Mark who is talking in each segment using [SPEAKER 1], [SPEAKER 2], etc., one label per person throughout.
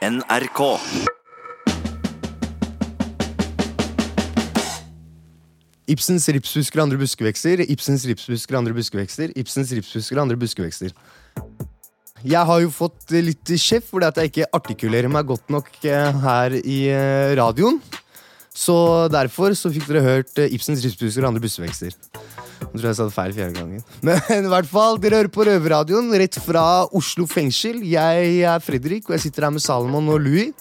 [SPEAKER 1] NRK.
[SPEAKER 2] Ibsens ripsbusker og andre buskevekster. Ibsens ripsbusker og andre buskevekster. Ibsens ripsbusker og andre buskevekster. Jeg har jo fått litt kjeft fordi at jeg ikke artikulerer meg godt nok eh, her i eh, radioen. Så derfor så fikk dere hørt eh, Ibsens ripsbusker og andre buskevekster. Nå tror jeg jeg sa det feil fjerde gangen. Men i hvert fall, dere hører på Røverradioen rett fra Oslo fengsel. Jeg er Fredrik, og jeg sitter her med Salomon og Louis.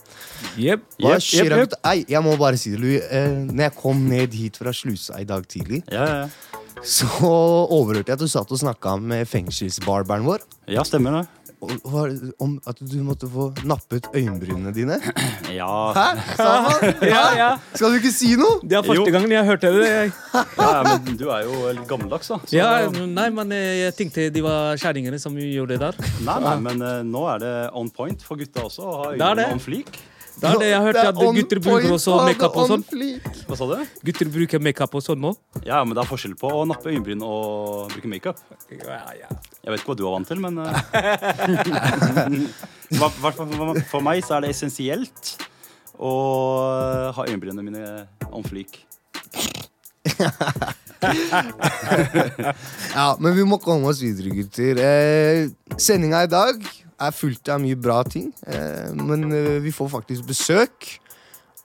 [SPEAKER 3] Yep,
[SPEAKER 2] yep,
[SPEAKER 3] jepp, jepp.
[SPEAKER 2] gutta? Jeg må bare si det, Louis. Eh, når jeg kom ned hit fra slusa i dag tidlig,
[SPEAKER 4] ja, ja.
[SPEAKER 2] så overhørte jeg at du satt og snakka med fengselsbarberen vår.
[SPEAKER 4] ja, stemmer det.
[SPEAKER 2] Om at du måtte få nappet øyenbrynene dine.
[SPEAKER 4] Ja,
[SPEAKER 2] Hæ?
[SPEAKER 3] Ja, ja.
[SPEAKER 2] Skal du ikke si noe?
[SPEAKER 3] Det er første gangen jeg hørte det. Jeg.
[SPEAKER 4] ja, men du er jo litt gammeldags, da. Så,
[SPEAKER 3] Ja, nei, men jeg tenkte de var kjerringene som gjorde det der.
[SPEAKER 4] nei, nei, men eh, nå er det on point for gutta også å ha øynene on fleak.
[SPEAKER 3] Det er det jeg hørte at gutter bruker også makeup og sånn.
[SPEAKER 4] Hva sa du?
[SPEAKER 3] Gutter bruker makeup og sånn nå.
[SPEAKER 4] Ja, men det er forskjell på å nappe øyenbryn og bruke makeup.
[SPEAKER 3] Ja, ja.
[SPEAKER 4] Jeg vet ikke hva du er vant til, men eh, for, for meg så er det essensielt å ha øyenbrynene mine on fleak.
[SPEAKER 2] Ja, men vi må komme oss videre, gutter. Eh, Sendinga i dag er fullt av mye bra ting. Eh, men eh, vi får faktisk besøk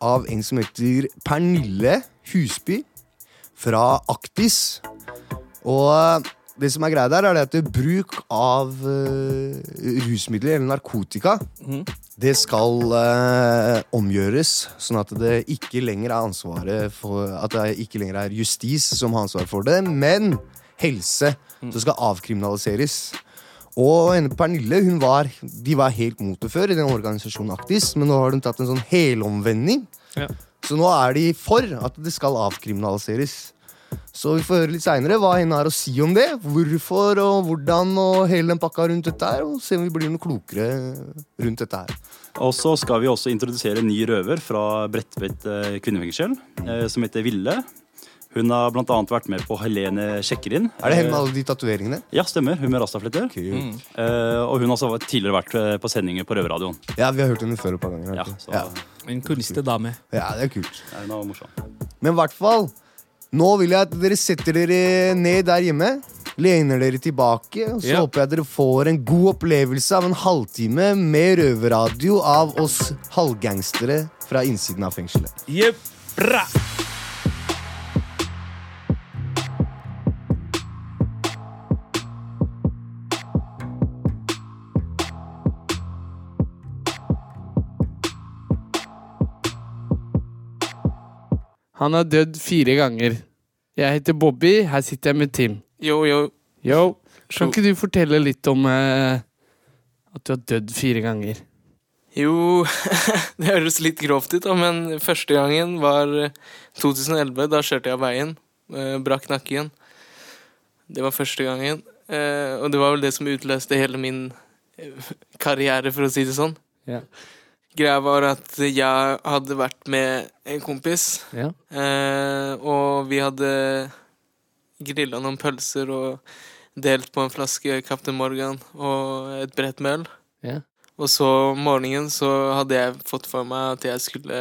[SPEAKER 2] av en som heter Pernille Husby fra Aktis. Og eh, det som er greia der, er det at bruk av rusmidler eller narkotika det skal eh, omgjøres, sånn at det ikke lenger er ansvaret for At det ikke lenger er justis som har ansvar for det, men helse som skal avkriminaliseres. Og Pernille hun var, de var helt mot det før i den organisasjonen Aktis, men nå har de tatt en sånn helomvending.
[SPEAKER 3] Ja.
[SPEAKER 2] Så nå er de for at det skal avkriminaliseres. Så vi får høre litt seinere hva henne har å si om det. Hvorfor og hvordan og hele den pakka rundt dette her. Og se om vi blir noe klokere rundt dette her.
[SPEAKER 4] Og så skal vi også introdusere en ny røver fra Bredtvet eh, kvinnefengsel, eh, som heter Ville. Hun har annet vært med på Helene sjekker inn.
[SPEAKER 2] Er det henne med alle de tatoveringene?
[SPEAKER 4] Ja, stemmer. Hun med rastafletter.
[SPEAKER 2] Mm.
[SPEAKER 4] Uh, og hun har også tidligere vært eh, på sendinger på Røverradioen.
[SPEAKER 2] Ja, vi har hørt henne før et par ganger.
[SPEAKER 4] Ja,
[SPEAKER 2] ja.
[SPEAKER 3] En kunstig dame.
[SPEAKER 2] ja, det er kult.
[SPEAKER 4] Ja, det er morsom.
[SPEAKER 2] Men i hvert fall, nå vil jeg at dere setter dere ned der hjemme. Lener dere tilbake, og så
[SPEAKER 3] Ja.
[SPEAKER 2] håper jeg dere får en god opplevelse av en halvtime med røverradio av oss halvgangstere fra innsiden av fengselet.
[SPEAKER 3] Jepp.
[SPEAKER 5] Han har dødd fire ganger. Jeg heter Bobby, her sitter jeg med Tim.
[SPEAKER 6] Jo, jo.
[SPEAKER 5] Yo, kan ikke du fortelle litt om eh, at du har dødd fire ganger?
[SPEAKER 6] Jo, det høres litt grovt ut, da, men første gangen var eh, 2011. Da kjørte jeg av veien. eh, Brakk nakken. Det var første gangen. eh, Og det var vel det som utløste hele min eh, karriere, for å si det sånn.
[SPEAKER 5] Ja.
[SPEAKER 6] Greia var at jeg hadde vært med en kompis,
[SPEAKER 5] Ja.
[SPEAKER 6] eh, og vi hadde grilla noen pølser og delt på en flaske Captain Morgan og et brett med øl.
[SPEAKER 5] Ja.
[SPEAKER 6] Og så om morgenen så hadde jeg fått for meg at jeg skulle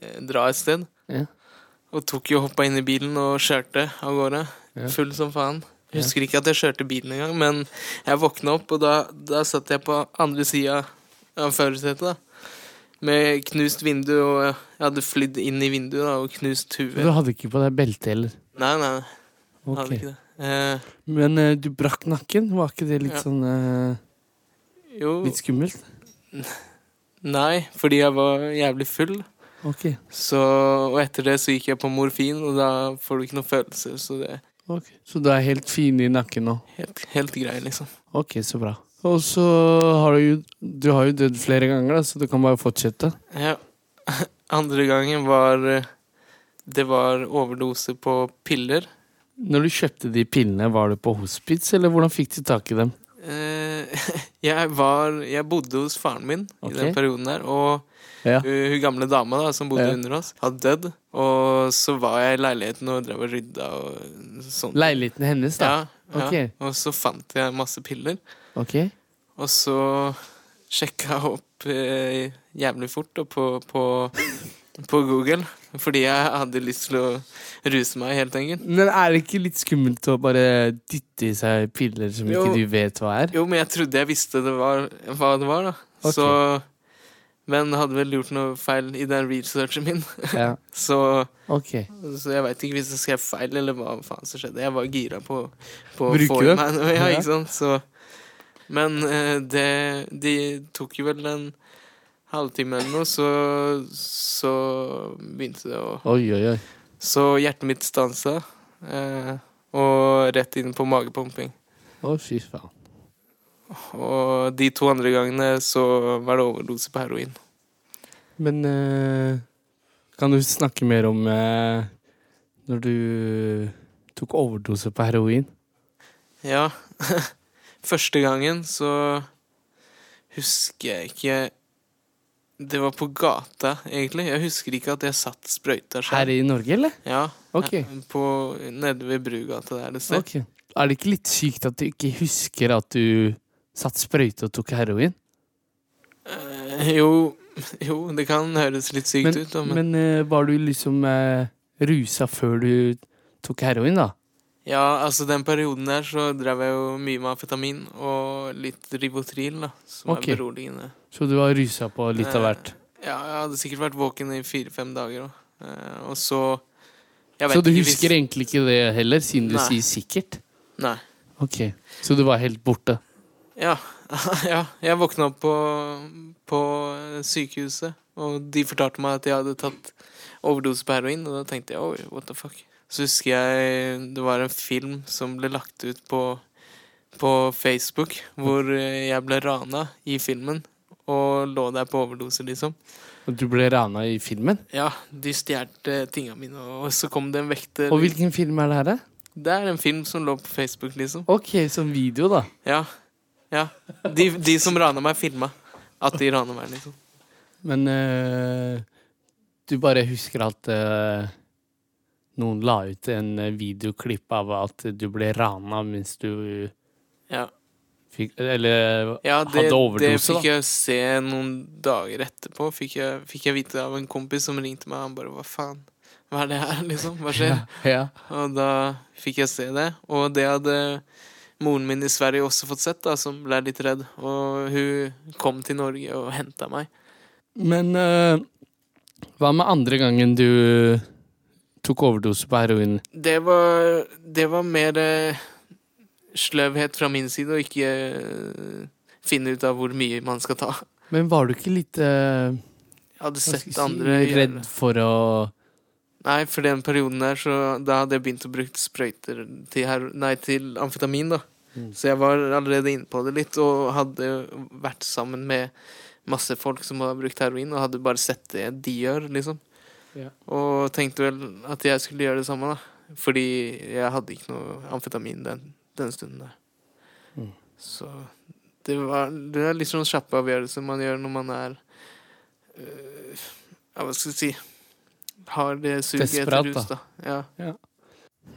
[SPEAKER 6] eh, dra et sted.
[SPEAKER 5] Ja.
[SPEAKER 6] Og tok jo hoppa inn i bilen og kjørte av gårde. Full som faen. Jeg husker ikke at jeg kjørte bilen engang, men jeg våkna opp, og da, da satt jeg på andre sida av førersetet. Med knust vindu, og jeg hadde flydd inn i vinduet da, og knust huet.
[SPEAKER 5] Du hadde ikke på deg belte heller?
[SPEAKER 6] Nei, nei,
[SPEAKER 5] Ok.
[SPEAKER 6] hadde ikke det. Eh,
[SPEAKER 5] Men eh, du brakk nakken, var ikke det litt
[SPEAKER 6] Ja.
[SPEAKER 5] sånn eh,
[SPEAKER 6] jo
[SPEAKER 5] Litt skummelt?
[SPEAKER 6] Nei, fordi jeg var jævlig full.
[SPEAKER 5] Ok,
[SPEAKER 6] Så, og etter det så gikk jeg på morfin, og da får du ikke noe følelser. Så det er
[SPEAKER 5] ok. Så du er helt fin i nakken nå?
[SPEAKER 6] helt, helt grei, liksom.
[SPEAKER 5] Ok, så bra. Og så har du jo Du har jo dødd flere ganger, da, så du kan bare fortsette.
[SPEAKER 6] Ja. Andre gangen var eh, Det var overdose på piller.
[SPEAKER 5] Når du kjøpte de pillene, var du på hospits, eller hvordan fikk du tak i dem?
[SPEAKER 6] Eh, jeg var Jeg bodde hos faren min
[SPEAKER 5] okay.
[SPEAKER 6] i den perioden der, og
[SPEAKER 5] Ja.
[SPEAKER 6] hun, gamle dama da, som bodde
[SPEAKER 5] Ja.
[SPEAKER 6] under oss, hadde dødd. Og så var jeg i leiligheten og drev og rydda og sånn.
[SPEAKER 5] Leiligheten hennes, da?
[SPEAKER 6] Ja, ja. Og så fant jeg masse piller.
[SPEAKER 5] Ok.
[SPEAKER 6] Og så sjekka opp eh, jævlig fort da, på, på, på Google. Fordi jeg hadde lyst til å ruse meg, helt enkelt.
[SPEAKER 5] Men er det ikke litt skummelt å bare dytte i seg piller som
[SPEAKER 6] Jo.
[SPEAKER 5] ikke du vet hva er?
[SPEAKER 6] Jo, men jeg trodde jeg visste det var, hva det var, da.
[SPEAKER 5] Okay.
[SPEAKER 6] Så Men hadde vel gjort noe feil i den researchen min.
[SPEAKER 5] Ja,
[SPEAKER 6] Så,
[SPEAKER 5] okay.
[SPEAKER 6] så jeg veit ikke hvis jeg skrev feil, eller hva faen som skjedde. Jeg var gira på, på å få i meg noe. Ja. ikke sant? Så, men eh, det De tok jo vel en halvtime eller noe, så, så begynte det å
[SPEAKER 5] Oi, oi, oi.
[SPEAKER 6] Så hjertet mitt stansa, eh, og rett inn på magepumping.
[SPEAKER 5] Å, fy faen.
[SPEAKER 6] Og de to andre gangene så var det overdose på heroin.
[SPEAKER 5] Men eh, kan du snakke mer om når du tok overdose på heroin?
[SPEAKER 6] Ja. Første gangen så husker jeg ikke Det var på gata, egentlig. Jeg husker ikke at jeg satt sprøyta
[SPEAKER 5] Her i Norge, eller?
[SPEAKER 6] Ja,
[SPEAKER 5] Okay.
[SPEAKER 6] på, nede ved Brugata der et sted.
[SPEAKER 5] Okay. Er det ikke litt sykt at du ikke husker at du satt sprøyte og tok heroin?
[SPEAKER 6] Uh, jo, jo, det kan høres litt sykt
[SPEAKER 5] Men,
[SPEAKER 6] ut, da, men,
[SPEAKER 5] men uh, var du liksom uh, rusa før du tok heroin, da?
[SPEAKER 6] Ja, altså den perioden der så drev jeg jo mye med amfetamin og litt Rivotril, da, som
[SPEAKER 5] Ok.
[SPEAKER 6] er beroligende.
[SPEAKER 5] Så du har rusa på litt av hvert?
[SPEAKER 6] Eh, Ja, jeg hadde sikkert vært våken i fire-fem dager, da. Eh, og så jeg vet
[SPEAKER 5] Så du
[SPEAKER 6] ikke hvis-
[SPEAKER 5] husker egentlig ikke det heller, siden du
[SPEAKER 6] Nei.
[SPEAKER 5] sier sikkert?
[SPEAKER 6] Nei.
[SPEAKER 5] Ok, Så du var helt borte?
[SPEAKER 6] Ja. ja. Jeg våkna opp på, på sykehuset, og de fortalte meg at jeg hadde tatt overdose på heroin, og da tenkte jeg oi, what the fuck. Så husker jeg det var en film som ble lagt ut på, på Facebook, hvor eh, jeg ble rana i filmen, og lå der på overdose, liksom.
[SPEAKER 5] Og du ble rana i filmen?
[SPEAKER 6] Ja, de stjal tinga mine, og så kom det en vekter.
[SPEAKER 5] Og hvilken film er det her? da?
[SPEAKER 6] Det er en film som lå på Facebook, liksom.
[SPEAKER 5] Ok, som video, da.
[SPEAKER 6] Ja. ja. De, de som rana meg, filma at de rana meg, liksom.
[SPEAKER 5] Men eh, du bare husker at eh, noen la ut en eh, videoklipp av at du ble rana mens du
[SPEAKER 6] Ja,
[SPEAKER 5] fikk Eller
[SPEAKER 6] ja det,
[SPEAKER 5] hadde
[SPEAKER 6] det
[SPEAKER 5] overdose,
[SPEAKER 6] fikk jeg se noen dager etterpå. Fikk jeg, fikk jeg vite av en kompis som ringte meg. Han bare 'hva faen'? Hva er det her, liksom? Hva skjer?
[SPEAKER 5] da. Ja.
[SPEAKER 6] Og da fikk jeg se det. Og det hadde moren min i Sverige også fått sett, da, som ble litt redd. Og hun kom til Norge og henta meg.
[SPEAKER 5] Men uh, hva med andre gangen du tok overdose på heroin?
[SPEAKER 6] Det var, det var mer eh, sløvhet fra min side, å ikke eh, finne ut av hvor mye man skal ta.
[SPEAKER 5] Men var du ikke litt eh,
[SPEAKER 6] Jeg hadde sett
[SPEAKER 5] si,
[SPEAKER 6] andre
[SPEAKER 5] redd for å
[SPEAKER 6] Nei, for den perioden der, så da hadde jeg begynt å bruke sprøyter til, her, nei, til amfetamin, da.
[SPEAKER 5] Mm.
[SPEAKER 6] Så jeg var allerede inne på det litt, og hadde vært sammen med masse folk som har brukt heroin, og hadde bare sett det de gjør, liksom.
[SPEAKER 5] Ja.
[SPEAKER 6] Og tenkte vel at jeg skulle gjøre det samme, da. Fordi jeg hadde ikke noe amfetamin den, den stunden der.
[SPEAKER 5] Mm.
[SPEAKER 6] Så det var Det er litt sånn kjappe avgjørelser man gjør når man er øh, Ja, hva skal jeg si Har det suget etter rus, da. Ja.
[SPEAKER 5] Ja.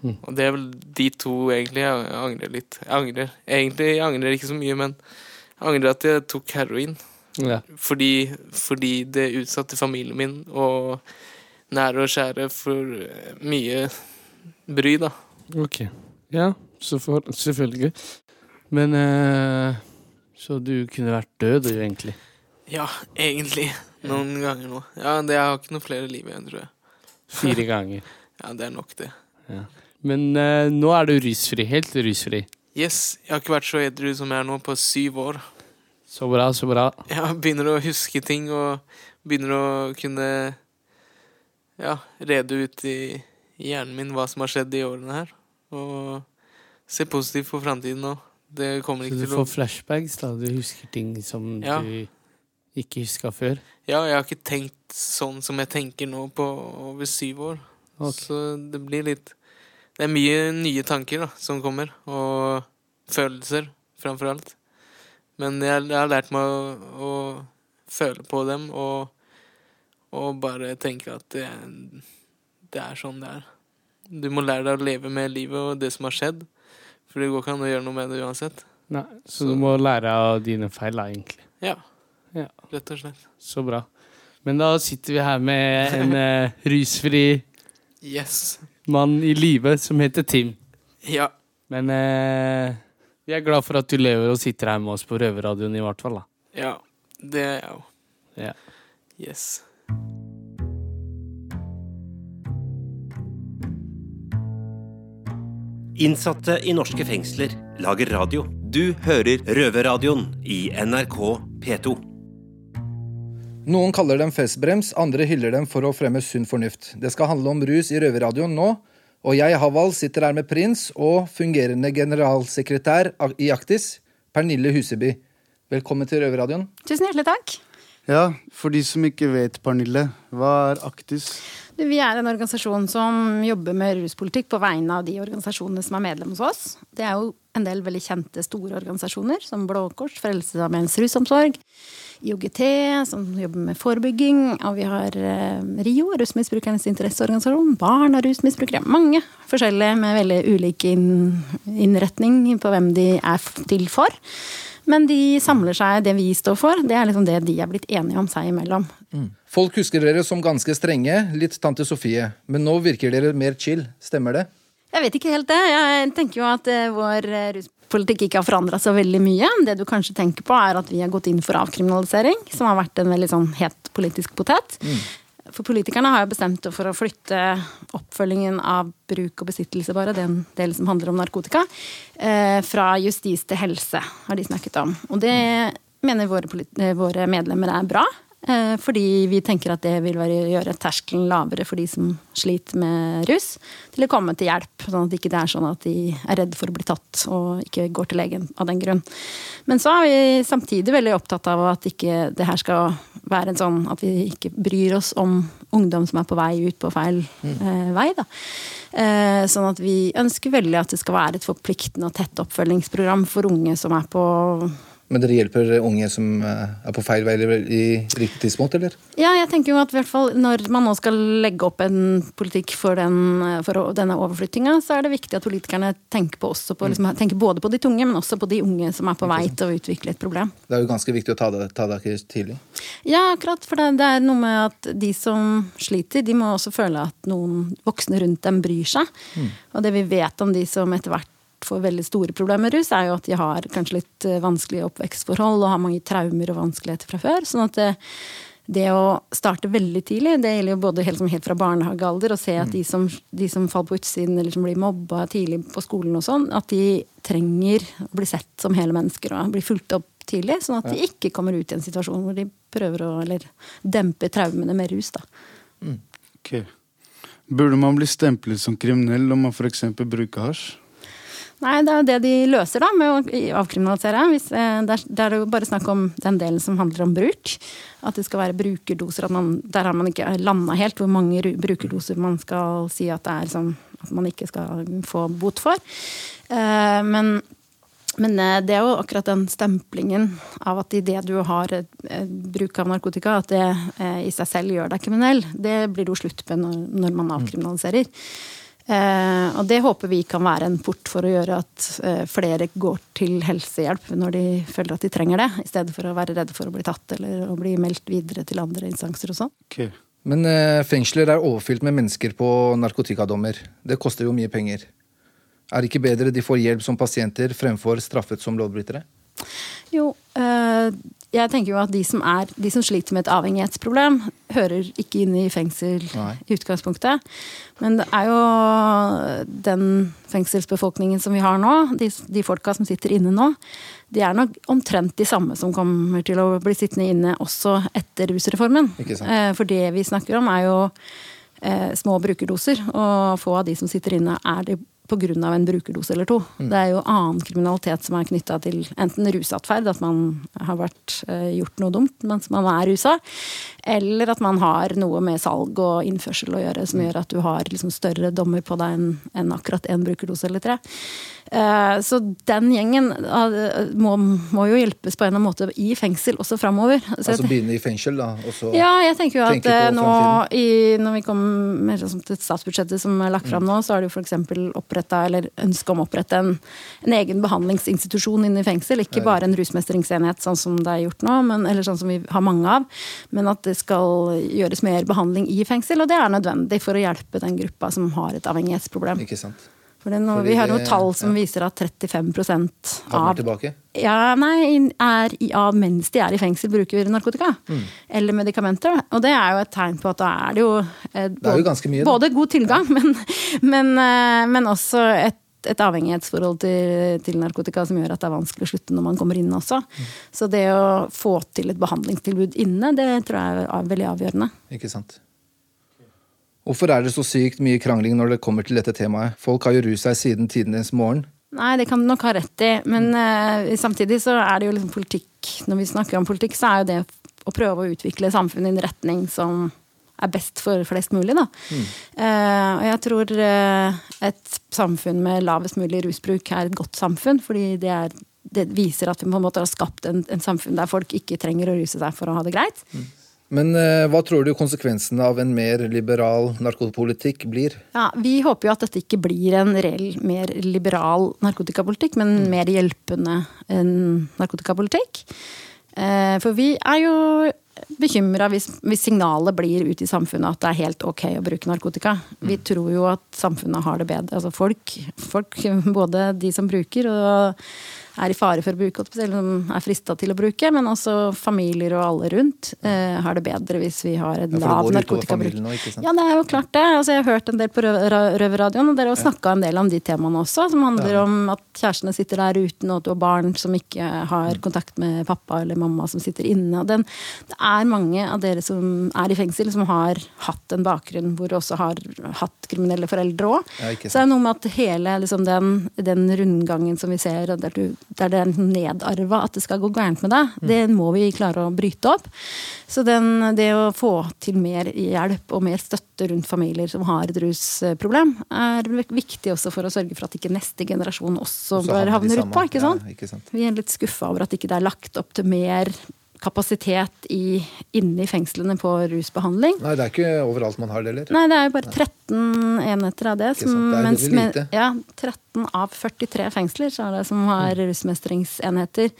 [SPEAKER 5] Mm.
[SPEAKER 6] Og det er vel de to egentlig jeg angrer litt. Jeg angrer. Egentlig jeg angrer ikke så mye, men jeg angrer at jeg tok heroin.
[SPEAKER 5] Ja.
[SPEAKER 6] Fordi, fordi det utsatte familien min og nære og kjære for eh, mye bry, da.
[SPEAKER 5] Ok. Ja, så for, selvfølgelig. Men eh, Så du kunne vært død, du, egentlig?
[SPEAKER 6] Ja, egentlig. Noen ganger nå. Ja, det jeg har ikke noe flere liv igjen, tror jeg.
[SPEAKER 5] Fire ganger.
[SPEAKER 6] Ja, det er nok, det.
[SPEAKER 5] Men eh, nå er du rusfri. Helt rusfri.
[SPEAKER 6] Yes, jeg har ikke vært så edru som jeg er nå på syv år.
[SPEAKER 5] Så bra, så bra.
[SPEAKER 6] Jeg begynner å huske ting og begynner å kunne ja, rede ut i, i hjernen min hva som har skjedd i årene her. Og se positivt på framtiden nå. Det kommer ikke til å Så du
[SPEAKER 5] får flashbacks, da. Du husker ting som
[SPEAKER 6] Ja.
[SPEAKER 5] du ikke huska før.
[SPEAKER 6] Ja, jeg har ikke tenkt sånn som jeg tenker nå på over syv år.
[SPEAKER 5] Okay.
[SPEAKER 6] Så det blir litt Det er mye nye tanker da, som kommer, og følelser, framfor alt. Men jeg, jeg har lært meg å, å føle på dem og, og bare tenke at det, det er sånn det er. Du må lære deg å leve med livet og det som har skjedd, for det går ikke an å gjøre noe med det uansett.
[SPEAKER 5] Nei, så,
[SPEAKER 6] Så-
[SPEAKER 5] du må lære av dine feil, da, egentlig.
[SPEAKER 6] Ja.
[SPEAKER 5] Ja.
[SPEAKER 6] rett og slett.
[SPEAKER 5] Så bra. Men da sitter vi her med en uh, rusfri
[SPEAKER 6] Yes.
[SPEAKER 5] mann i live som heter Tim.
[SPEAKER 6] Ja.
[SPEAKER 5] Men uh, vi er glad for at du lever og sitter her med oss på Røverradioen, i hvert fall. da.
[SPEAKER 6] Ja. Det er jeg òg.
[SPEAKER 5] Ja.
[SPEAKER 6] Yes.
[SPEAKER 1] Innsatte i norske fengsler lager radio. Du hører Røverradioen i NRK P2.
[SPEAKER 7] Noen kaller dem festbrems, andre hyller dem for å fremme sunn fornuft. Det skal handle om rus i Røverradioen nå, og jeg, Haval, sitter her med prins og fungerende generalsekretær i Aktis, Pernille Huseby. Velkommen til Røverradioen.
[SPEAKER 8] Tusen hjertelig takk.
[SPEAKER 9] Ja, for de som ikke vet, Pernille, hva er Aktis?
[SPEAKER 8] Vi er en organisasjon som jobber med ruspolitikk på vegne av de organisasjonene som er medlem hos oss. Det er jo en del veldig kjente, store organisasjoner, som Blå Kors, Frelsesarmeens rusomsorg, IOGT, som jobber med forebygging, og vi har eh, RIO, Rusmisbrukernes interesseorganisasjon, barn av rusmisbrukere. Mange forskjellige med veldig ulik innretning på hvem de er til for. Men de samler seg, det vi står for, det er liksom det de er blitt enige om seg imellom.
[SPEAKER 7] Folk husker dere som ganske strenge, litt tante Sofie, men nå virker dere mer chill. Stemmer det?
[SPEAKER 8] Jeg vet ikke helt det. Jeg tenker jo at eh, vår eh, ruspolitikk ikke har forandra så veldig mye. Det du kanskje tenker på, er at vi har gått inn for avkriminalisering, som har vært en veldig sånn het politisk potet. For politikerne har jo bestemt for å flytte oppfølgingen av bruk og besittelse, bare den delen som handler om narkotika, eh, fra justis til helse, har de snakket om. Og det mener våre, eh, våre medlemmer er bra. Eh, Fordi vi tenker at det vil være, gjøre terskelen lavere for de som sliter med rus, til å komme til hjelp. Sånn at det ikke er sånn at de er redd for å bli tatt og ikke går til legen av den grunn. Men så er vi samtidig veldig opptatt av at ikke det her skal være en sånn at vi ikke bryr oss om ungdom som er på vei ut på feil eh, vei. Da. Eh, sånn at vi ønsker veldig at det skal være et forpliktende og tett oppfølgingsprogram for unge som er på
[SPEAKER 7] Men dere hjelper unge som eh, er på feil vei i riktig tidspunkt, eller?
[SPEAKER 8] Ja, jeg tenker jo at i hvert fall når man nå skal legge opp en politikk for, den, for denne overflyttinga, så er det viktig at politikerne tenker, på på, liksom, tenker både på de tunge, men også på de unge som er på vei til å utvikle et problem.
[SPEAKER 7] Det er jo ganske viktig å ta det, ta det tidlig.
[SPEAKER 8] Ja, akkurat. For det, det er noe med at de som sliter, de må også føle at noen voksne rundt dem bryr seg. Og det vi vet om de som etter hvert får veldig store problemer med rus, er jo at de har kanskje litt eh, vanskelige oppvekstforhold og har mange traumer og vanskeligheter fra før. sånn at det, det å starte veldig tidlig, det gjelder jo både helt, som helt fra barnehagealder, å se at de som, de som faller på utsiden eller som blir mobba tidlig på skolen og sånn, at de trenger å bli sett som hele mennesker og bli fulgt opp tidlig, sånn at de ikke kommer ut i en situasjon hvor de prøver å eller dempe traumene med rus. da.
[SPEAKER 9] Ok. Burde man bli stemplet som kriminell om man f.eks. bruker hasj?
[SPEAKER 8] Nei, det er jo det de løser da, med å avkriminalisere. Hvis, eh, det, er, det er jo bare snakk om den delen som handler om bruk. At det skal være brukerdoser. At man, der har man ikke landa helt hvor mange brukerdoser man skal si at det er som at man ikke skal få bot for. Eh, men men eh, det er jo akkurat den stemplingen av at idet du har bruk av narkotika, at det i seg selv gjør deg kriminell, det blir det jo slutt på når, når man avkriminaliserer. Eh, og det håper vi kan være en port for å gjøre at eh, flere går til helsehjelp når de føler at de trenger det, i stedet for å være redde for å bli tatt eller å bli meldt videre til andre instanser og sånn.
[SPEAKER 9] Okay.
[SPEAKER 7] Men eh, fengsler er overfylt med mennesker på narkotikadommer. Det koster jo mye penger. Er det ikke bedre de får hjelp som pasienter fremfor straffet som lovbrytere?
[SPEAKER 8] Jo, eh, jeg tenker jo at de som, er, de som sliter med et avhengighetsproblem, hører ikke inn i fengsel
[SPEAKER 7] Nei.
[SPEAKER 8] i utgangspunktet. Men det er jo den fengselsbefolkningen som vi har nå, de, de folka som sitter inne nå, de er nok omtrent de samme som kommer til å bli sittende inne også etter rusreformen. Eh, For det vi snakker om, er jo eh, små brukerdoser, og få av de som sitter inne, er det pga. en brukerdose eller to. Det er jo annen kriminalitet som er knytta til enten rusatferd, at man har vært, eh, gjort noe dumt mens man er rusa, eller at man har noe med salg og innførsel å gjøre som gjør at du har liksom større dommer på deg enn en akkurat én brukerdose eller tre. Eh, Så den gjengen eh, må, må jo hjelpes på en eller annen måte i fengsel også framover.
[SPEAKER 7] Altså begynne i fengsel, da,
[SPEAKER 8] ja, jeg tenker jo at eh, nå i, når vi kommer sånn til statsbudsjettet som er lagt fram
[SPEAKER 7] Mm.
[SPEAKER 8] nå, så er det jo f.eks. oppretta, eller ønske om å opprette en, en egen behandlingsinstitusjon inne i fengsel. Ikke bare en rusmestringsenhet sånn som det er gjort nå, men, eller sånn som vi har mange av. Men at det skal gjøres mer behandling i fengsel, og det er nødvendig for å hjelpe den gruppa som har et avhengighetsproblem.
[SPEAKER 7] Ikke sant. Fordi
[SPEAKER 8] vi har noen tall som
[SPEAKER 7] ja.
[SPEAKER 8] viser at 35
[SPEAKER 7] Havner
[SPEAKER 8] av ja, nei, er i, mens de er i fengsel, bruker narkotika.
[SPEAKER 7] Mm.
[SPEAKER 8] Eller medikamenter. Og det er jo et tegn på at da er det jo eh,
[SPEAKER 7] Det er jo mye.
[SPEAKER 8] Både god tilgang, men, men, eh, men også et, et avhengighetsforhold til, til narkotika som gjør at det er vanskelig å slutte når man kommer inn også.
[SPEAKER 7] Mm.
[SPEAKER 8] Så det å få til et behandlingstilbud inne, det tror jeg er veldig avgjørende.
[SPEAKER 7] Ikke sant. Hvorfor er det så sykt mye krangling når det kommer til dette temaet? Folk har jo ruset seg siden tidenes morgen.
[SPEAKER 8] Nei, det kan du nok ha rett i. Men uh, samtidig så er det jo liksom politikk Når vi snakker om politikk, så er jo det å prøve å utvikle samfunnet i en retning som er best for flest mulig, da. Eh, og jeg tror uh, et samfunn med lavest mulig rusbruk er et godt samfunn, fordi det, er, det viser at vi på en måte har skapt en, en samfunn der folk ikke trenger å ruse seg for å ha det greit.
[SPEAKER 7] Men eh, hva tror du konsekvensene av en mer liberal narkotikapolitikk blir?
[SPEAKER 8] Ja, Vi håper jo at dette ikke blir en reell, mer liberal narkotikapolitikk, men mer hjelpende narkotikapolitikk. Eh, For vi er jo bekymra hvis, hvis signalet blir ut i samfunnet at det er helt ok å bruke narkotika. Vi tror jo at samfunnet har det bedre. Altså folk, folk, både de som bruker og er i fare for å bruke, eller som er frista til å bruke, men også familier og alle rundt, eh, har det bedre hvis vi har en
[SPEAKER 7] Ja,
[SPEAKER 8] lav narkotikabruk.
[SPEAKER 7] nå?
[SPEAKER 8] Ja, det er jo klart det. Altså, jeg har hørt en del på Rø- Røverradioen, og dere har snakka en del om de temaene også, som handler om at kjærestene sitter der uten, og at du har barn som ikke har kontakt med pappa eller mamma som sitter inne. Og den, det er mange av dere som er i fengsel, som har hatt en bakgrunn hvor du også har hatt kriminelle foreldre òg.
[SPEAKER 7] Ja,
[SPEAKER 8] Så det er noe med at hele liksom, den, den rundgangen som vi ser, og der, du, der det er nedarva at det skal gå gærent med deg, det må vi klare å bryte opp. Så den, det å få til mer hjelp og mer støtte rundt familier som har et rusproblem, er viktig også for å sørge for at ikke neste generasjon også, også
[SPEAKER 7] havner samme.
[SPEAKER 8] utpå. Ikke sant?
[SPEAKER 7] Ja, ikke sant.
[SPEAKER 8] Vi er litt skuffa over at ikke det er lagt opp til mer kapasitet i, inne i fengslene på rusbehandling.
[SPEAKER 7] Nei, det er ikke overalt man har det heller.
[SPEAKER 8] Nei, det er jo bare 13 enheter av det.
[SPEAKER 7] Som, det er
[SPEAKER 8] mens med-. Ja, 13 av 43 fengsler så er det som har rusmestringsenheter.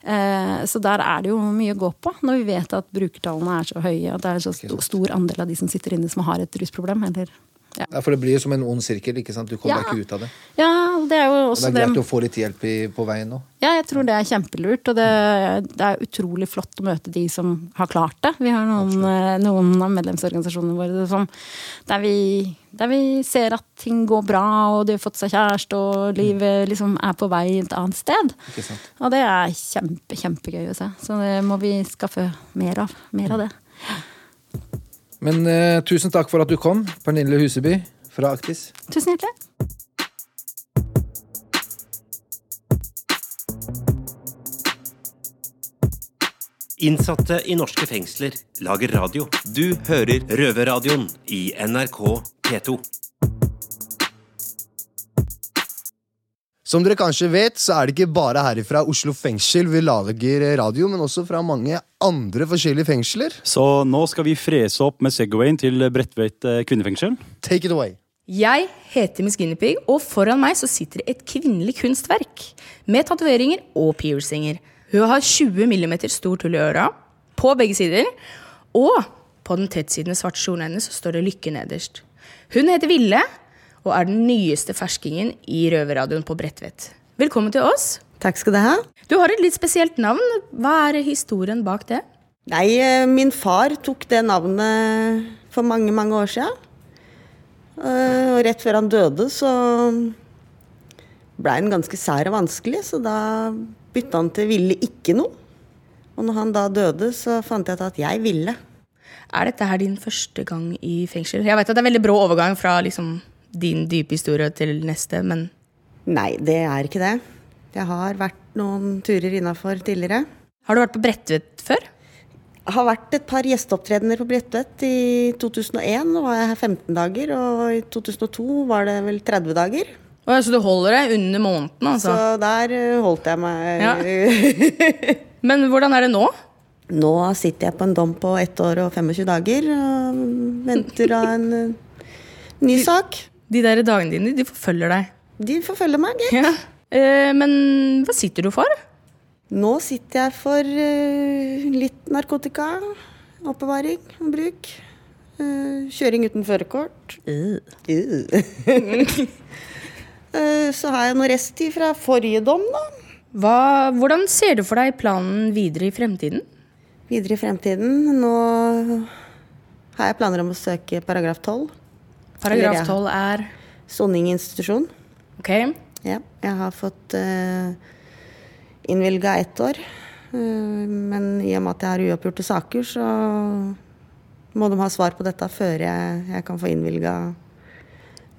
[SPEAKER 8] Eh, så der er det jo mye å gå på, når vi vet at brukertallene er så høye. At det er så sto- stor andel av de som sitter inne som har et rusproblem. Eller, ja.
[SPEAKER 7] Ja, for det blir jo som en ond sirkel. ikke sant? Du kommer
[SPEAKER 8] Ja.
[SPEAKER 7] ikke ut av det.
[SPEAKER 8] ja, det er jo
[SPEAKER 7] Og
[SPEAKER 8] også
[SPEAKER 7] det er greit
[SPEAKER 8] det
[SPEAKER 7] å få litt hjelp i, på veien nå.
[SPEAKER 8] Ja, jeg tror det er kjempelurt. Og det, det er utrolig flott å møte de som har klart det. Vi har noen, eh, noen av medlemsorganisasjonene våre som, der, vi, der vi ser at ting går bra, og de har fått seg kjæreste, og livet liksom er på vei et annet sted. Og det er kjempe, kjempegøy å se. Så det må vi skaffe mer av. Mer av det.
[SPEAKER 7] Men eh, tusen takk for at du kom, Pernille Huseby fra Aktis.
[SPEAKER 8] Tusen hjertelig.
[SPEAKER 1] Innsatte i norske fengsler lager radio. Du hører Røverradioen i NRK P2.
[SPEAKER 2] Som dere kanskje vet, så er det ikke bare herifra Oslo fengsel vi lager radio, men også fra mange andre forskjellige fengsler.
[SPEAKER 4] Så nå skal vi frese opp med Segwayen til Bredtvet eh, kvinnefengsel.
[SPEAKER 2] Take it away.
[SPEAKER 10] Jeg heter Miss Guinea og foran meg så sitter et kvinnelig kunstverk. Med tatoveringer og piercinger. Hun har 20 mm stort hull i øra, på begge sider. Og på den tettsittende svarte kjolen hennes så står det 'Lykke' nederst. Hun heter Ville, og er den nyeste ferskingen i Røverradioen på Bredtvet. Velkommen til oss.
[SPEAKER 11] Takk skal du ha.
[SPEAKER 10] Du har et litt spesielt navn. Hva er historien bak det?
[SPEAKER 11] Nei, eh, min far tok det navnet for mange, mange år siden. Eh, Og rett før han døde, så blei han ganske sær og vanskelig, så da bytta han til Ville ikke noe. Og når han da døde, så fant jeg ut at jeg ville.
[SPEAKER 10] Er dette her din første gang i fengsel? Jeg vet at det er veldig brå overgang fra liksom, din dype historie til neste, men
[SPEAKER 11] Nei, det er ikke det. Jeg har vært noen turer innafor tidligere.
[SPEAKER 10] Har du vært på Bredtvet før?
[SPEAKER 11] Jeg har vært et par gjesteopptredener på Bredtvet. I 2001 var jeg her 15 dager, og i 2002 var det vel 30 dager.
[SPEAKER 10] Å, så du holder deg under måneden, altså?
[SPEAKER 11] Så der eh, holdt jeg meg
[SPEAKER 10] Ja. Men hvordan er det nå?
[SPEAKER 11] Nå sitter jeg på en dom på ett år og 25 dager og venter av en eh, ny sak.
[SPEAKER 10] De der dagene dine, de forfølger deg.
[SPEAKER 11] De forfølger meg, gitt.
[SPEAKER 10] Ja. Eh, men hva sitter du for?
[SPEAKER 11] Nå sitter jeg for uh, litt narkotika, oppbevaring og bruk. Uh, kjøring uten førerkort. Uh. så har jeg noe resttid fra forrige dom, da.
[SPEAKER 10] Hva, hvordan ser du for deg planen videre i fremtiden?
[SPEAKER 11] Videre i fremtiden. Nå har jeg planer om å søke paragraf 12.
[SPEAKER 10] Paragraf 12 er
[SPEAKER 11] Soning i institusjon.
[SPEAKER 10] Ok.
[SPEAKER 11] Ja, jeg har fått uh, innvilga ett år. Uh, men i og med at jeg har uoppgjorte saker, så må de ha svar på dette før jeg, jeg kan få innvilga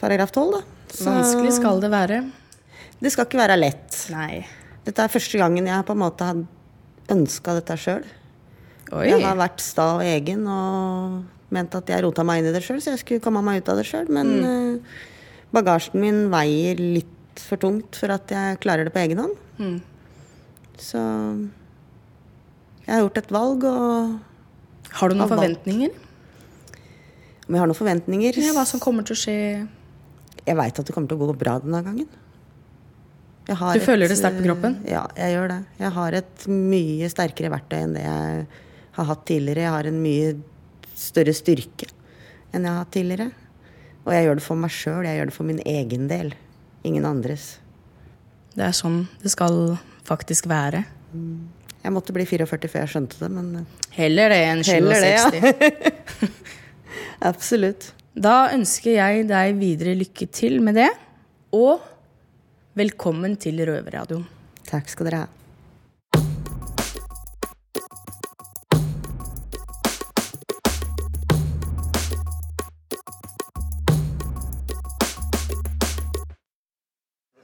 [SPEAKER 11] paragraf 12. Da. Så-
[SPEAKER 10] Vanskelig skal det være.
[SPEAKER 11] Det skal ikke være lett.
[SPEAKER 10] Nei.
[SPEAKER 11] Dette er første gangen jeg på en måte har ønska dette sjøl. Jeg har vært sta og egen og ment at jeg rota meg inn i det sjøl, så jeg skulle komme meg ut av det sjøl. Men eh, bagasjen min veier litt for tungt for at jeg klarer det på egen hånd.
[SPEAKER 10] Mm.
[SPEAKER 11] Så jeg har gjort et valg og
[SPEAKER 10] Har du noen forventninger?
[SPEAKER 11] Om jeg har noen forventninger?
[SPEAKER 10] Ja, hva som kommer til å skje?
[SPEAKER 11] Jeg veit at det kommer til å gå bra denne gangen.
[SPEAKER 10] Du føler det sterkt på kroppen?
[SPEAKER 11] eh, Ja, jeg gjør det. Jeg har et mye sterkere verktøy enn det jeg har hatt tidligere. Jeg har en mye større styrke enn jeg har hatt tidligere. Og jeg gjør det for meg sjøl. Jeg gjør det for min egen del. Ingen andres.
[SPEAKER 10] Det er sånn det skal faktisk være.
[SPEAKER 11] Jeg måtte bli 44 før jeg skjønte det, men eh,
[SPEAKER 10] Heller det enn 67.
[SPEAKER 11] Ja. Absolutt.
[SPEAKER 10] Da ønsker jeg deg videre lykke til med det. Og velkommen til Røverradioen.
[SPEAKER 11] Takk skal dere ha.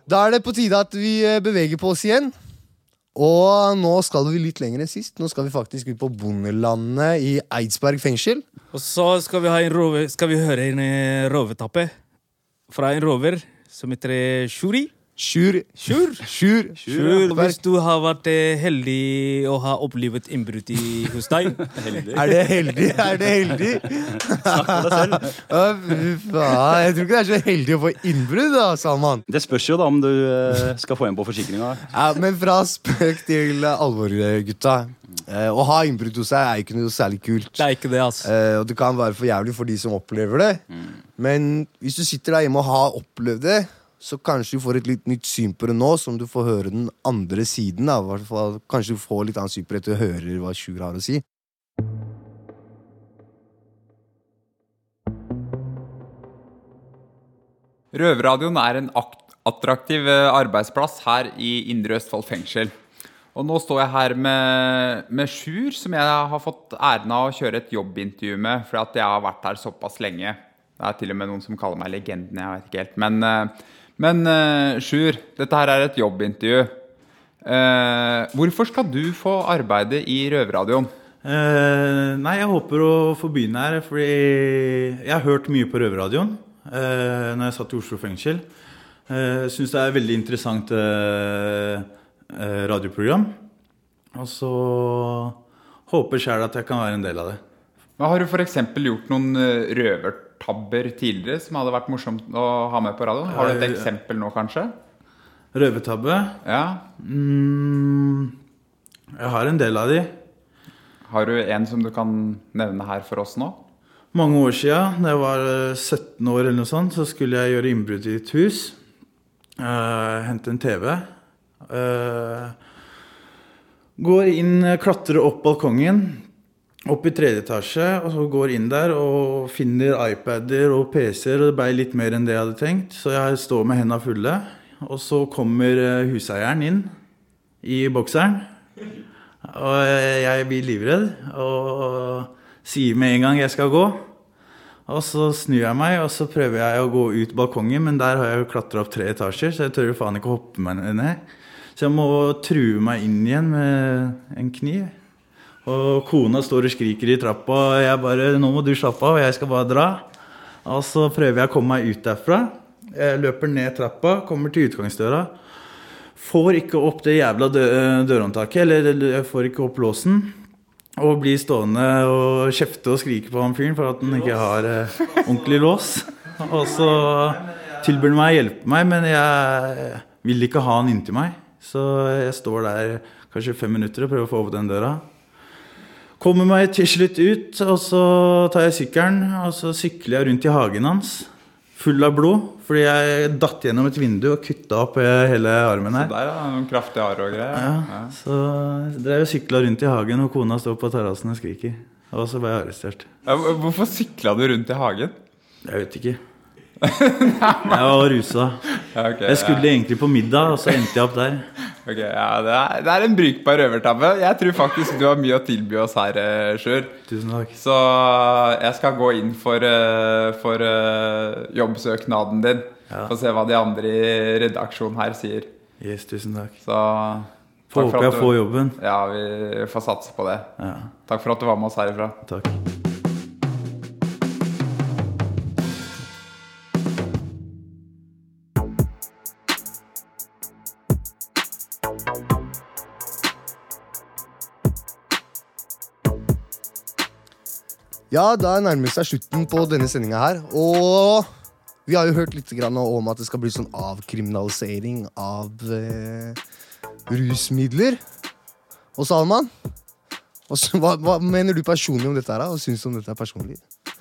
[SPEAKER 2] Da er det på tide at vi eh, beveger på oss igjen. Og nå skal vi litt lenger enn sist. Nå skal vi faktisk ut på bondelandet i Eidsberg fengsel.
[SPEAKER 3] Og så skal vi, rover, skal vi høre en rovetappe fra en rover som heter eh, Shuri.
[SPEAKER 2] Sjur.
[SPEAKER 3] Sjur.
[SPEAKER 2] Sjur.
[SPEAKER 3] Sjur. Hvis du har vært eh, heldig og har opplevd innbrudd hos deg
[SPEAKER 2] Er det heldig? Er det heldig?
[SPEAKER 4] Snakk for deg selv.
[SPEAKER 2] Jeg tror ikke det er så heldig å få innbrudd, da, Salman.
[SPEAKER 4] Det spørs jo da om du eh, skal få en på forsikringa.
[SPEAKER 2] Ja, men fra spøk til alvor, gutta. Eh, å ha innbrudd hos seg er ikke noe særlig kult.
[SPEAKER 3] Det er ikke det, altså.
[SPEAKER 2] Eh, og det kan være for jævlig for de som opplever det. Men hvis du sitter der hjemme og har opplevd det, så kanskje du får et litt nytt syn på det nå, som du får høre den andre siden. Fall, kanskje du får litt annet syn på det etter å høre hva Sjur har å si.
[SPEAKER 12] Røverradioen er en akt- attraktiv eh, arbeidsplass her i Indre Østfold fengsel. Og nå står jeg her med, med Sjur, som jeg har fått æren av å kjøre et jobbintervju med, fordi at jeg har vært her såpass lenge. Det er til og med noen som kaller meg legenden, jeg vet ikke helt. Men, eh, men uh, Sjur, dette her er et jobbintervju. Uh, hvorfor skal du få arbeide i Røverradioen?
[SPEAKER 13] Uh, nei, jeg håper å få begynne her, fordi jeg har hørt mye på Røverradioen uh, når jeg satt i Oslo fengsel. Uh, Syns det er et veldig interessant uh, radioprogram. Og så håper sjæl at jeg kan være en del av det.
[SPEAKER 12] Men har du f.eks. gjort noen eh, røvertabber tidligere som hadde vært morsomt å ha med på radioen? Har du et
[SPEAKER 13] Eh,
[SPEAKER 12] eksempel nå, kanskje?
[SPEAKER 13] Røvertabbe?
[SPEAKER 12] Ja.
[SPEAKER 13] Mm, jeg har en del av de.
[SPEAKER 12] Har du en som du kan nevne her for oss nå?
[SPEAKER 13] Mange år sia, da jeg var eh, 17 år, eller noe sånt, så skulle jeg gjøre innbrudd i et hus. Uh, hente en TV. Uh, går inn, eh, klatrer opp balkongen, opp i tredje etasje, og så går inn der og finner iPader og PC-er, og det ble litt mer enn det jeg hadde tenkt, så jeg står med hendene fulle. Og så kommer eh, huseieren inn i bokseren. Og jeg blir livredd og sier med en gang jeg skal gå. Og så snur jeg meg og så prøver jeg å gå ut balkongen, men der har jeg jo klatra opp tre etasjer, så jeg tør jo faen ikke å hoppe meg ned. Så jeg må true meg inn igjen med en kniv. Og kona står og skriker i trappa, og jeg bare 'Nå må du slappe av, jeg skal bare dra'. Og så prøver jeg å komme meg ut derfra. Jeg løper ned trappa, kommer til utgangsdøra. Får ikke opp det jævla dø dørhåndtaket, eller jeg får ikke opp låsen. Og blir stående og kjefte og skrike på han fyren for at han ikke har eh, ordentlig lås. Og så tilbyr han meg å hjelpe meg, men jeg vil ikke ha han inntil meg. Så jeg står der kanskje fem minutter og prøver å få opp den døra. Kommer meg til slutt ut, og så tar jeg sykkelen og så sykler jeg rundt i hagen hans. Full av blod, fordi jeg datt gjennom et vindu og kutta opp eh, hele armen her.
[SPEAKER 12] Så der er noen kraftige arr og greier.
[SPEAKER 13] Ja, så jeg drev og sykla rundt i hagen, og kona står på terrassen og skriker. Og så ble jeg arrestert.
[SPEAKER 12] Ja, Hvorfor sykla du rundt i hagen?
[SPEAKER 13] Jeg vet ikke. Jeg var rusa.
[SPEAKER 12] Ja, ok,
[SPEAKER 13] Jeg skulle
[SPEAKER 12] ja.
[SPEAKER 13] egentlig på middag, og så endte jeg opp der.
[SPEAKER 12] Okay, ja, det er, det er en brukbar røvertabbe. Jeg tror faktisk du har mye å tilby oss her, eh, Sjur.
[SPEAKER 13] Tusen takk.
[SPEAKER 12] Så jeg skal gå inn for, eh, for eh, jobbsøknaden din. Få se hva de andre i redaksjonen her sier.
[SPEAKER 13] Yes, tusen takk.
[SPEAKER 12] Så
[SPEAKER 13] Får håpe jeg får jobben.
[SPEAKER 12] Ja, vi får satse på det.
[SPEAKER 13] Ja.
[SPEAKER 12] Takk for at du var med oss herifra.
[SPEAKER 13] Takk.
[SPEAKER 2] Ja, da nærmer det seg slutten på denne sendinga her. Og vi har jo hørt litt grann om at det skal bli sånn avkriminalisering av eh, rusmidler. Og Salman, hva, hva, hva mener du personlig om dette? her? og Hva syns du om dette er personlig?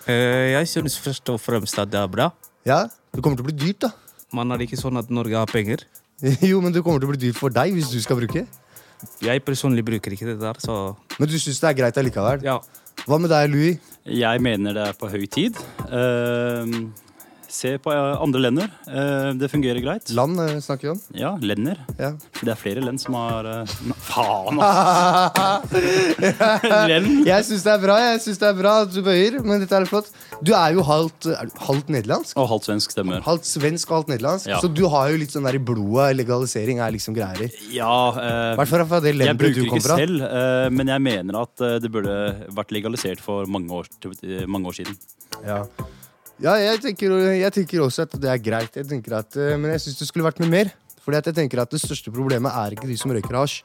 [SPEAKER 3] Eh, Jeg synes først og fremst at det er bra.
[SPEAKER 2] Ja, Det kommer til å bli dyrt, da.
[SPEAKER 3] Man er det ikke sånn at Norge har penger?
[SPEAKER 2] Jo, men det kommer til å bli dyrt for deg hvis du skal bruke.
[SPEAKER 3] Jeg personlig bruker ikke det der, så
[SPEAKER 2] Men du syns det er greit allikevel?
[SPEAKER 3] Ja.
[SPEAKER 2] Hva med deg, Louis?
[SPEAKER 4] Jeg mener det er på høy tid. Eh, se på eh, andre lender. Eh, det fungerer greit.
[SPEAKER 2] Land eh, snakker vi om?
[SPEAKER 4] Ja, lender.
[SPEAKER 2] Ja.
[SPEAKER 4] Det er flere lend som har Faen, altså! lend.
[SPEAKER 2] Jeg syns det er bra jeg synes det er bra at du bøyer, men dette er flott. Du er jo halvt, er du halvt nederlandsk.
[SPEAKER 4] Og halvt svensk stemmer.
[SPEAKER 2] Halvt svensk og halvt nederlandsk.
[SPEAKER 4] Ja.
[SPEAKER 2] Så du har jo litt sånn der i blodet. Legalisering er liksom greier.
[SPEAKER 4] Ja, eh,
[SPEAKER 2] Hvert fall fra det
[SPEAKER 4] jeg bruker
[SPEAKER 2] du kom
[SPEAKER 4] ikke
[SPEAKER 2] fra.
[SPEAKER 4] selv, eh, men jeg mener at eh, det burde vært legalisert for mange år, mange år siden.
[SPEAKER 2] Ja. Ja, jeg tenker, jeg tenker også at det er greit. Jeg at, eh, men jeg syns det skulle vært med mer. Fordi at jeg tenker at Det største problemet er ikke de som røyker hasj.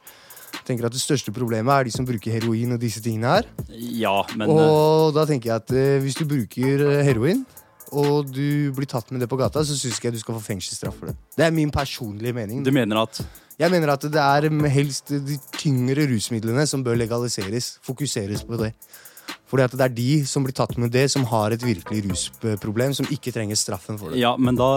[SPEAKER 2] Jeg tenker at Det største problemet er de som bruker heroin og disse tingene her.
[SPEAKER 4] Ja, men eh,
[SPEAKER 2] Og da tenker jeg at eh, hvis du bruker eh, heroin, og du blir tatt med det på gata, så syns ikke jeg du skal få fengselsstraff for det. Det er min personlige mening.
[SPEAKER 4] du mener at
[SPEAKER 2] Jeg mener at det er mm, helst de tyngre rusmidlene som bør legaliseres. Fokuseres på det. Fordi at det er de som blir tatt med det, som har et virkelig rusproblem, som ikke trenger straffen for det.
[SPEAKER 4] Ja, men da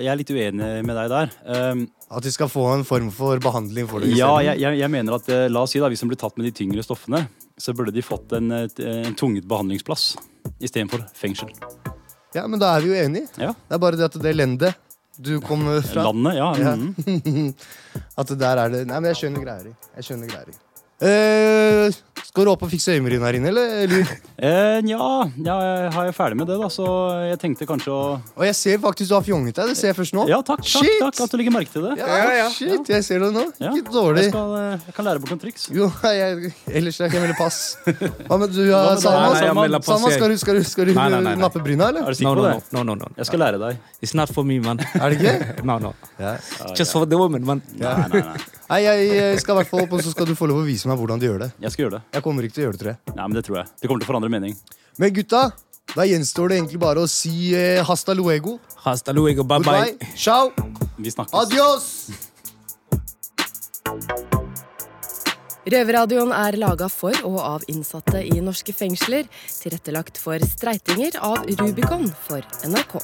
[SPEAKER 4] Jeg er litt uenig med deg der. Um,
[SPEAKER 2] At de skal få en form for behandling for det.
[SPEAKER 4] ja, jeg, jeg, jeg mener at eh, La oss si da, hvis de blir tatt med de tyngre stoffene, så burde de fått en, en tvunget behandlingsplass istedenfor fengsel.
[SPEAKER 2] ja, men da er vi jo enige.
[SPEAKER 4] Ja.
[SPEAKER 2] Det er bare det at det lendet du kommer fra
[SPEAKER 4] Landet, ja.
[SPEAKER 2] Mm
[SPEAKER 4] -hmm.
[SPEAKER 2] At der er det Nei, men jeg skjønner greier. i. Jeg skjønner greier. i. Eh, skal du opp og fikse øyenbryn her inne, eller? eller?
[SPEAKER 4] Eh, ja, ja, jeg er jo ferdig med det, da, så jeg tenkte kanskje å
[SPEAKER 2] Og jeg ser faktisk du har fjonget deg. Det ser jeg først nå.
[SPEAKER 4] Ja, takk, takk,
[SPEAKER 2] Shit!
[SPEAKER 4] takk at du legger merke til det.
[SPEAKER 2] Ja, shit, jeg ser det nå.
[SPEAKER 4] Ja.
[SPEAKER 2] Ikke dårlig.
[SPEAKER 4] Jeg, skal, eh, jeg kan lære bort noen triks.
[SPEAKER 2] Jo, jeg, ellers jeg kan melde pass. Hva med du, Salma?
[SPEAKER 3] Salma,
[SPEAKER 2] skal du, skal du, skal du
[SPEAKER 3] Nei, nei, nei, nei.
[SPEAKER 2] nappe bryna, eller?
[SPEAKER 4] Er du
[SPEAKER 3] No,
[SPEAKER 4] sikker
[SPEAKER 3] no,
[SPEAKER 4] på
[SPEAKER 3] no,
[SPEAKER 4] det?
[SPEAKER 3] no, no, no.
[SPEAKER 4] Jeg skal lære deg.
[SPEAKER 3] It's not for me, man.
[SPEAKER 2] Er det ikke?
[SPEAKER 3] No, no.
[SPEAKER 2] Yeah.
[SPEAKER 3] Just for the woman, man.
[SPEAKER 4] Nei, nei, nei.
[SPEAKER 2] Nei, jeg skal i hvert fall opp, og så skal du få lov å vise meg av hvordan de gjør det.
[SPEAKER 4] Jeg skal gjøre det.
[SPEAKER 2] Jeg kommer ikke til å gjøre det, tror jeg.
[SPEAKER 4] Nei, men Det tror jeg. Det kommer til å forandre mening.
[SPEAKER 2] Men gutta, da gjenstår det egentlig bare å si eh, hasta luego.
[SPEAKER 3] Hasta luego, bye bye.
[SPEAKER 2] Ciao.
[SPEAKER 4] Vi snakkes.
[SPEAKER 2] Adios.
[SPEAKER 14] Røverradioen er laga for og av innsatte i norske fengsler. Tilrettelagt for streitinger av Rubicon for NRK.